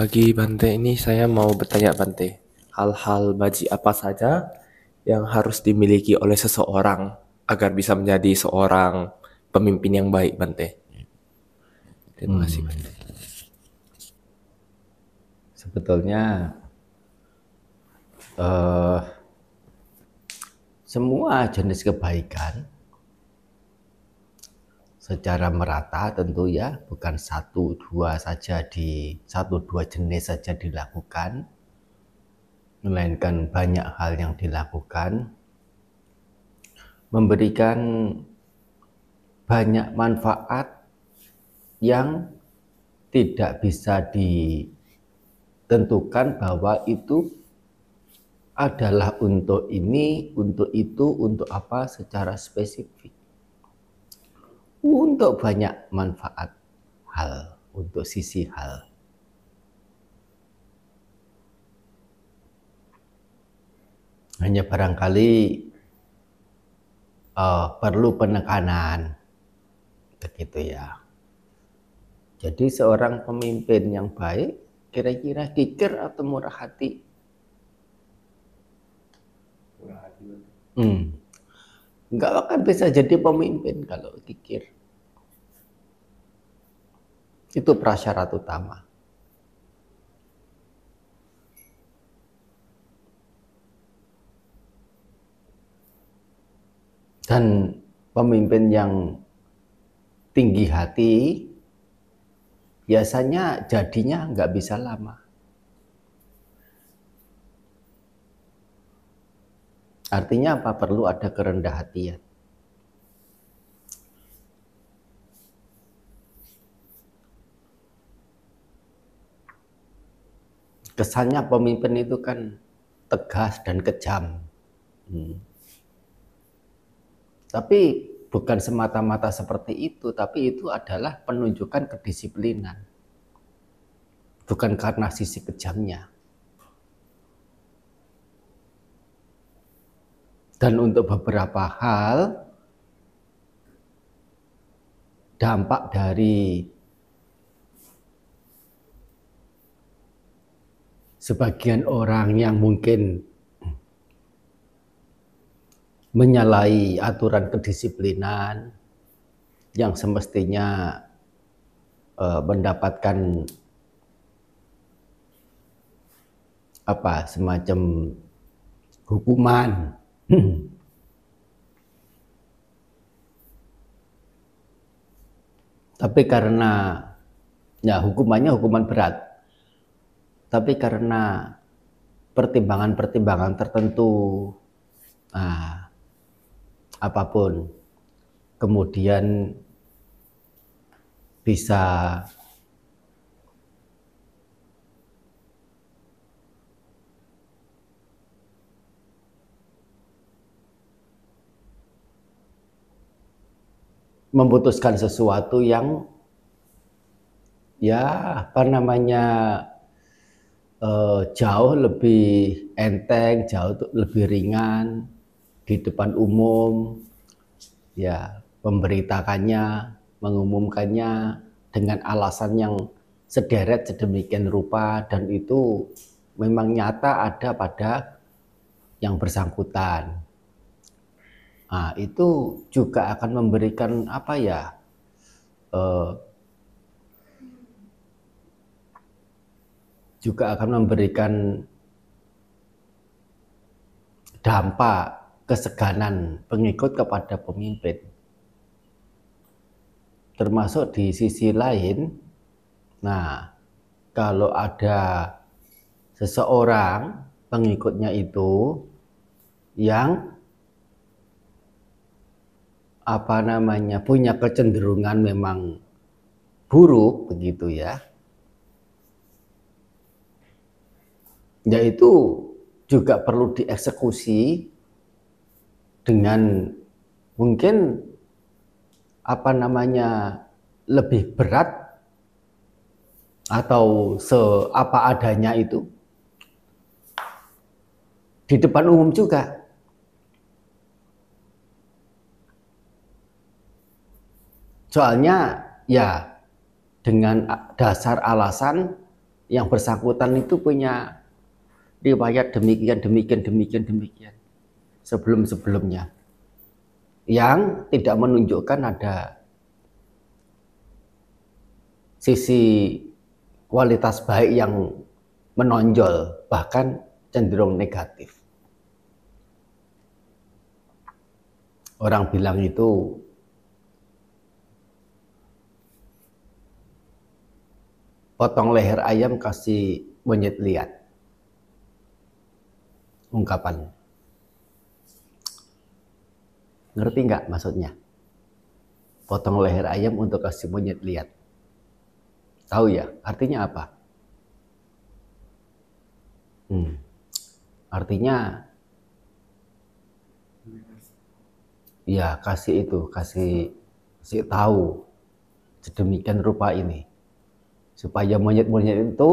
pagi Bante. Ini saya mau bertanya Bante. Hal-hal baji apa saja yang harus dimiliki oleh seseorang agar bisa menjadi seorang pemimpin yang baik Bante? Terima kasih Bante. Sebetulnya eh, semua jenis kebaikan secara merata tentu ya bukan satu dua saja di satu dua jenis saja dilakukan. Melainkan banyak hal yang dilakukan. Memberikan banyak manfaat yang tidak bisa ditentukan bahwa itu adalah untuk ini, untuk itu, untuk apa secara spesifik untuk banyak manfaat hal, untuk sisi hal. Hanya barangkali uh, perlu penekanan, begitu ya. Jadi seorang pemimpin yang baik, kira-kira kikir atau murah hati? Murah hati. Hmm Enggak akan bisa jadi pemimpin kalau kikir. Itu prasyarat utama. Dan pemimpin yang tinggi hati biasanya jadinya nggak bisa lama. Artinya apa? Perlu ada kerendah hatian. Kesannya pemimpin itu kan tegas dan kejam. Hmm. Tapi bukan semata-mata seperti itu, tapi itu adalah penunjukan kedisiplinan. Bukan karena sisi kejamnya. Dan untuk beberapa hal, dampak dari sebagian orang yang mungkin menyalahi aturan kedisiplinan yang semestinya uh, mendapatkan apa semacam hukuman. Tapi karena ya hukumannya hukuman berat. Tapi karena pertimbangan-pertimbangan tertentu, nah, apa pun, kemudian bisa memutuskan sesuatu yang ya apa namanya uh, jauh lebih enteng, jauh lebih ringan di depan umum, ya memberitakannya, mengumumkannya dengan alasan yang sederet sedemikian rupa dan itu memang nyata ada pada yang bersangkutan. Nah, itu juga akan memberikan apa ya? Uh, juga akan memberikan dampak keseganan pengikut kepada pemimpin. Termasuk di sisi lain, nah kalau ada seseorang pengikutnya itu yang apa namanya punya kecenderungan memang buruk begitu ya. Yaitu juga perlu dieksekusi dengan mungkin apa namanya lebih berat atau seapa adanya itu. Di depan umum juga Soalnya ya dengan dasar alasan yang bersangkutan itu punya riwayat demikian, demikian, demikian, demikian sebelum-sebelumnya yang tidak menunjukkan ada sisi kualitas baik yang menonjol bahkan cenderung negatif. Orang bilang itu potong leher ayam kasih monyet lihat. Ungkapan. Ngerti nggak maksudnya? Potong leher ayam untuk kasih monyet lihat. Tahu ya, artinya apa? Hmm. Artinya ya kasih itu, kasih kasih tahu sedemikian rupa ini supaya monyet-monyet itu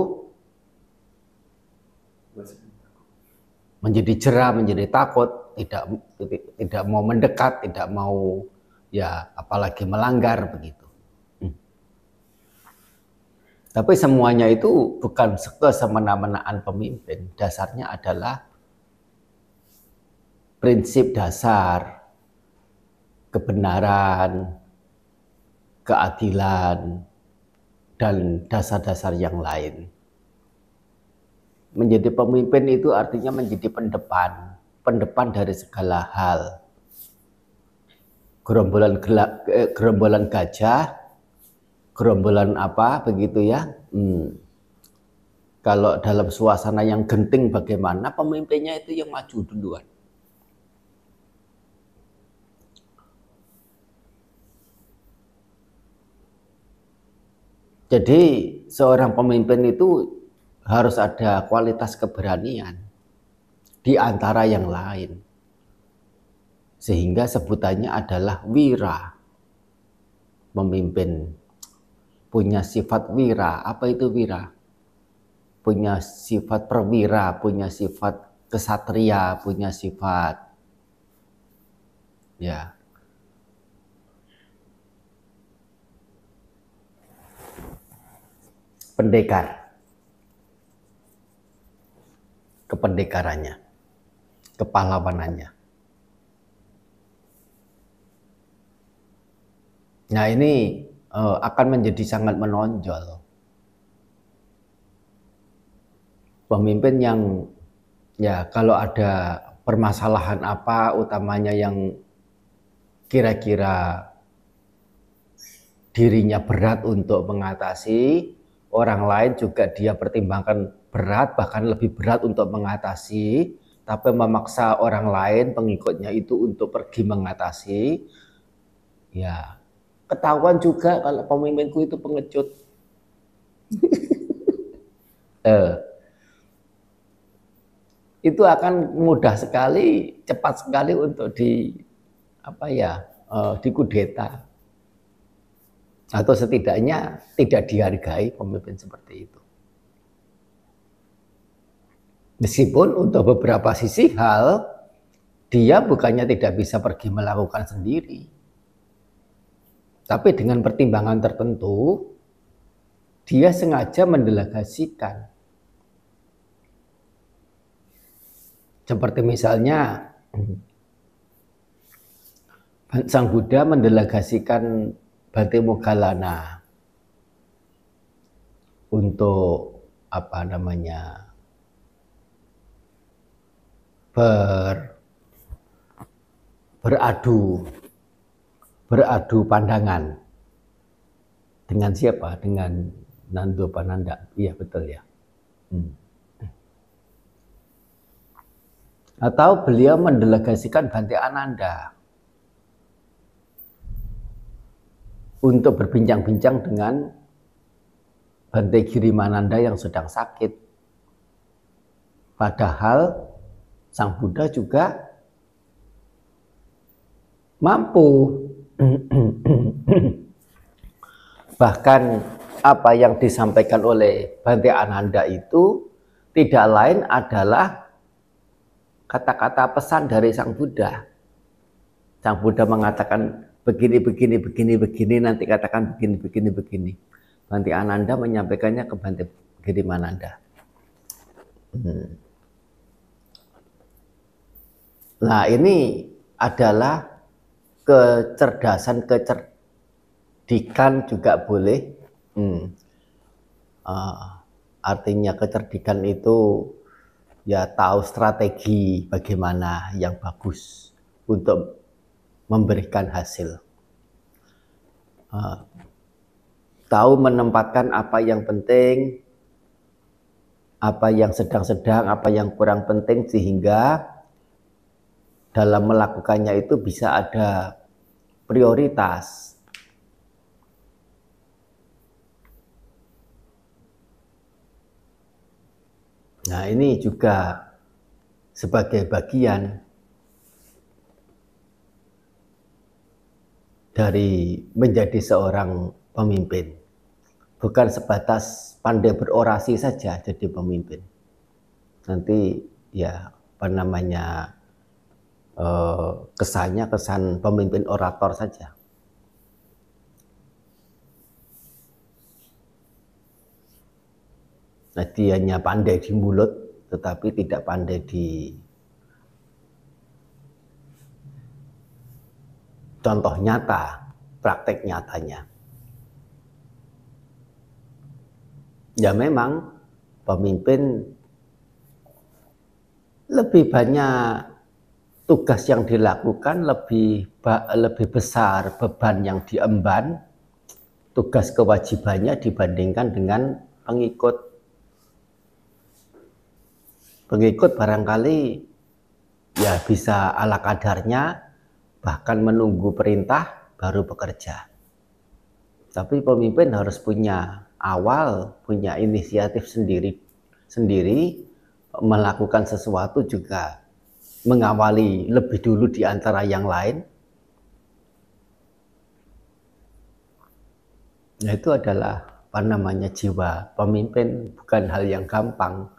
menjadi jerah, menjadi takut, tidak tidak mau mendekat, tidak mau ya apalagi melanggar begitu. Hmm. Tapi semuanya itu bukan kesemena-menaan pemimpin. Dasarnya adalah prinsip dasar kebenaran, keadilan, dan dasar-dasar yang lain. Menjadi pemimpin itu artinya menjadi pendepan, pendepan dari segala hal. Gerombolan gelap, eh, gerombolan gajah, gerombolan apa begitu ya. Hmm. Kalau dalam suasana yang genting bagaimana pemimpinnya itu yang maju duluan. Jadi seorang pemimpin itu harus ada kualitas keberanian di antara yang lain. Sehingga sebutannya adalah wira. Memimpin punya sifat wira. Apa itu wira? Punya sifat perwira, punya sifat kesatria, punya sifat ya pendekar. Kependekarannya, kepahlawanannya. Nah ini uh, akan menjadi sangat menonjol. Pemimpin yang ya kalau ada permasalahan apa utamanya yang kira-kira dirinya berat untuk mengatasi, orang lain juga dia pertimbangkan berat bahkan lebih berat untuk mengatasi. Tapi memaksa orang lain pengikutnya itu untuk pergi mengatasi. Ya ketahuan juga kalau pemimpinku itu pengecut. Eh, itu akan mudah sekali cepat sekali untuk di apa ya uh, dikudeta atau setidaknya tidak dihargai pemimpin seperti itu. Meskipun untuk beberapa sisi hal dia bukannya tidak bisa pergi melakukan sendiri. Tapi dengan pertimbangan tertentu dia sengaja mendelegasikan. Seperti misalnya Sang Buddha mendelegasikan Bante Mogalana untuk apa namanya ber beradu beradu pandangan dengan siapa? Dengan Nando Pananda. Iya betul ya. Hmm. atau beliau mendelegasikan Bante Ananda untuk berbincang-bincang dengan Bante Girimananda yang sedang sakit. Padahal Sang Buddha juga mampu. Bahkan apa yang disampaikan oleh Bante Ananda itu tidak lain adalah kata-kata pesan dari Sang Buddha. Sang Buddha mengatakan begini, begini, begini, begini, nanti katakan begini, begini, begini. Banti Ananda menyampaikannya ke Bante Girimananda. Hmm. Nah ini adalah kecerdasan kecerdikan juga boleh. Hmm. Uh, artinya kecerdikan itu ya tahu strategi bagaimana yang bagus untuk memberikan hasil. Uh, tahu menempatkan apa yang penting, apa yang sedang-sedang, apa yang kurang penting sehingga dalam melakukannya itu bisa ada prioritas. Nah, ini juga sebagai bagian dari menjadi seorang pemimpin. Bukan sebatas pandai berorasi saja jadi pemimpin. Nanti ya apa namanya eh, kesannya kesan pemimpin orator saja. Jadi hanya pandai di mulut tetapi tidak pandai di contoh nyata, praktek nyatanya. Ya memang pemimpin lebih banyak tugas yang dilakukan lebih lebih besar beban yang diemban tugas kewajibannya dibandingkan dengan pengikut pengikut barangkali ya bisa ala kadarnya bahkan menunggu perintah baru bekerja. Tapi pemimpin harus punya awal, punya inisiatif sendiri sendiri melakukan sesuatu juga mengawali lebih dulu di antara yang lain. Nah, itu adalah apa namanya jiwa pemimpin bukan hal yang gampang.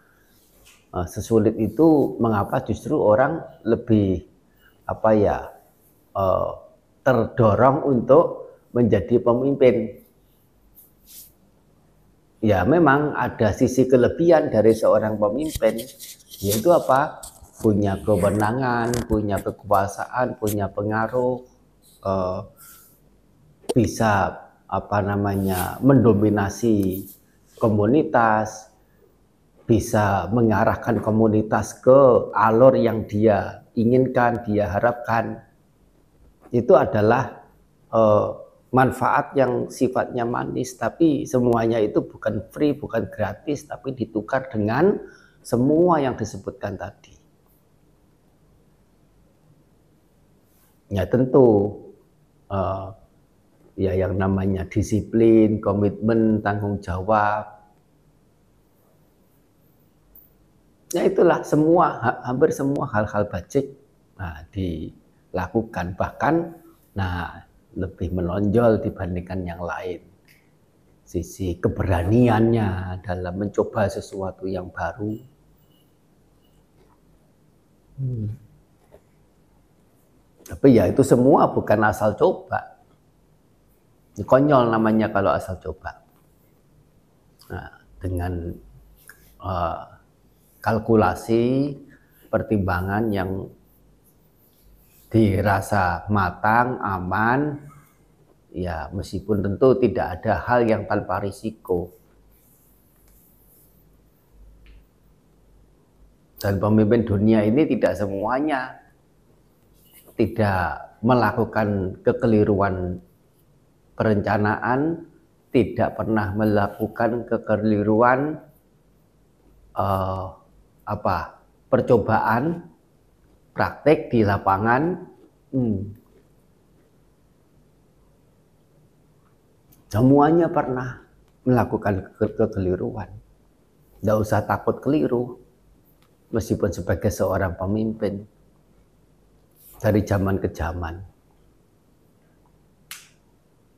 Eh, sesulit itu mengapa justru orang lebih apa ya uh, terdorong untuk menjadi pemimpin. Ya memang ada sisi kelebihan dari seorang pemimpin, yaitu apa? Punya kewenangan, punya kekuasaan, punya pengaruh, uh, bisa apa namanya mendominasi komunitas, bisa mengarahkan komunitas ke alur yang dia inginkan, dia harapkan itu adalah uh, manfaat yang sifatnya manis tapi semuanya itu bukan free bukan gratis tapi ditukar dengan semua yang disebutkan tadi. Ya tentu uh, ya yang namanya disiplin komitmen tanggung jawab. Ya itulah semua hampir semua hal-hal bajik nah, di lakukan. Bahkan nah lebih menonjol dibandingkan yang lain. Sisi keberaniannya dalam mencoba sesuatu yang baru. Hmm. tapi ya itu semua bukan asal coba. Konyol namanya kalau asal coba. Nah, dengan uh, kalkulasi pertimbangan yang dirasa matang, aman, ya meskipun tentu tidak ada hal yang tanpa risiko. Dan pemimpin dunia ini tidak semuanya tidak melakukan kekeliruan perencanaan, tidak pernah melakukan kekeliruan uh, apa percobaan praktek di lapangan hmm, semuanya pernah melakukan ke kekeliruan. Tidak usah takut keliru meskipun sebagai seorang pemimpin dari zaman ke zaman.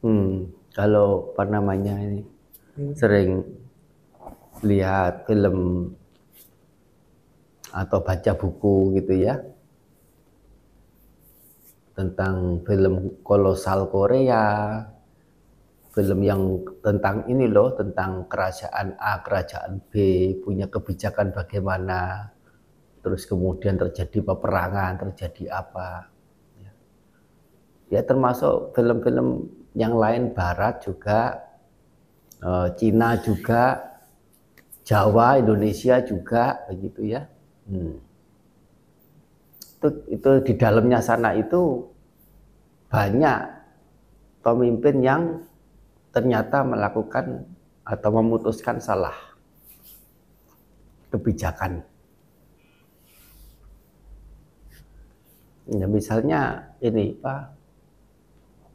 Hmm, kalau apa namanya ini hmm. sering lihat film atau baca buku gitu ya tentang film kolosal Korea, film yang tentang ini loh tentang kerajaan A kerajaan B punya kebijakan bagaimana terus kemudian terjadi peperangan terjadi apa ya, termasuk film-film yang lain Barat juga eh, Cina juga Jawa Indonesia juga begitu ya hmm. Itu itu di dalamnya sana itu banyak pemimpin yang ternyata melakukan atau memutuskan salah kebijakan. Ya, misalnya ini Pak,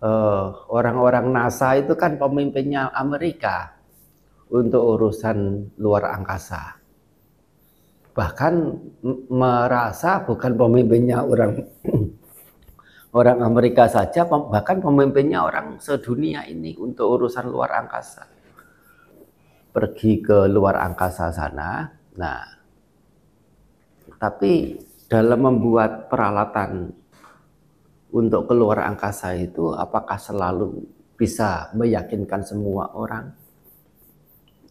uh, orang-orang NASA itu kan pemimpinnya Amerika untuk urusan luar angkasa. Bahkan merasa bukan pemimpinnya orang orang Amerika saja bahkan pemimpinnya orang sedunia ini untuk urusan luar angkasa. Pergi ke luar angkasa sana nah tapi dalam membuat peralatan untuk keluar angkasa itu apakah selalu bisa meyakinkan semua orang?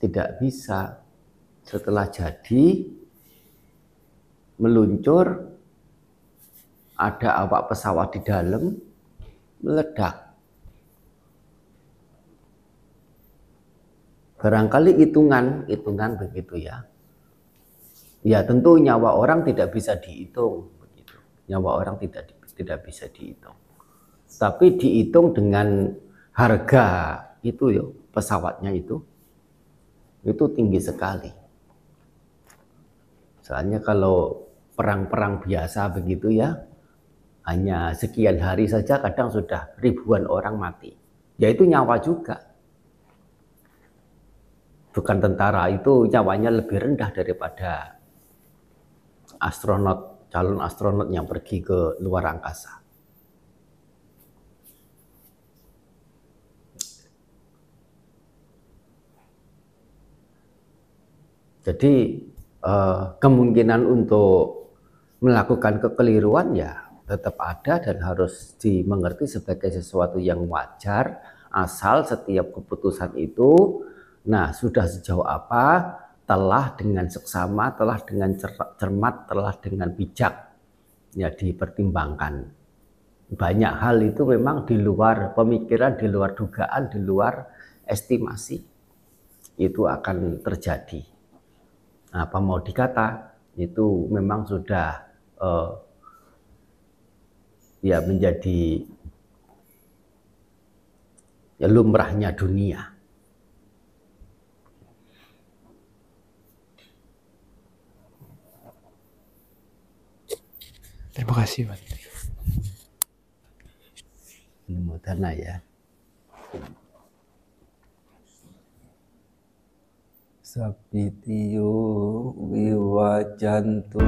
Tidak bisa. Setelah jadi meluncur ada awak pesawat di dalam meledak. Barangkali hitungan, hitungan begitu ya. Ya tentu nyawa orang tidak bisa dihitung begitu. Nyawa orang tidak tidak bisa dihitung. Tapi dihitung dengan harga itu ya pesawatnya itu itu tinggi sekali. Soalnya kalau perang-perang biasa begitu ya, hanya sekian hari saja kadang sudah ribuan orang mati. Yaitu nyawa juga. Bukan tentara itu nyawanya lebih rendah daripada astronot, calon astronot yang pergi ke luar angkasa. Jadi eh, kemungkinan untuk melakukan kekeliruan ya tetap ada dan harus dimengerti sebagai sesuatu yang wajar asal setiap keputusan itu nah sudah sejauh apa telah dengan seksama telah dengan cermat telah dengan bijak ya dipertimbangkan. Banyak hal itu memang di luar pemikiran di luar dugaan di luar estimasi itu akan terjadi. Apa mau dikata itu memang sudah uh, ya menjadi ya lumrahnya dunia. Terima kasih, Pak. Mudana ya. Sabitiyo wiwajantu.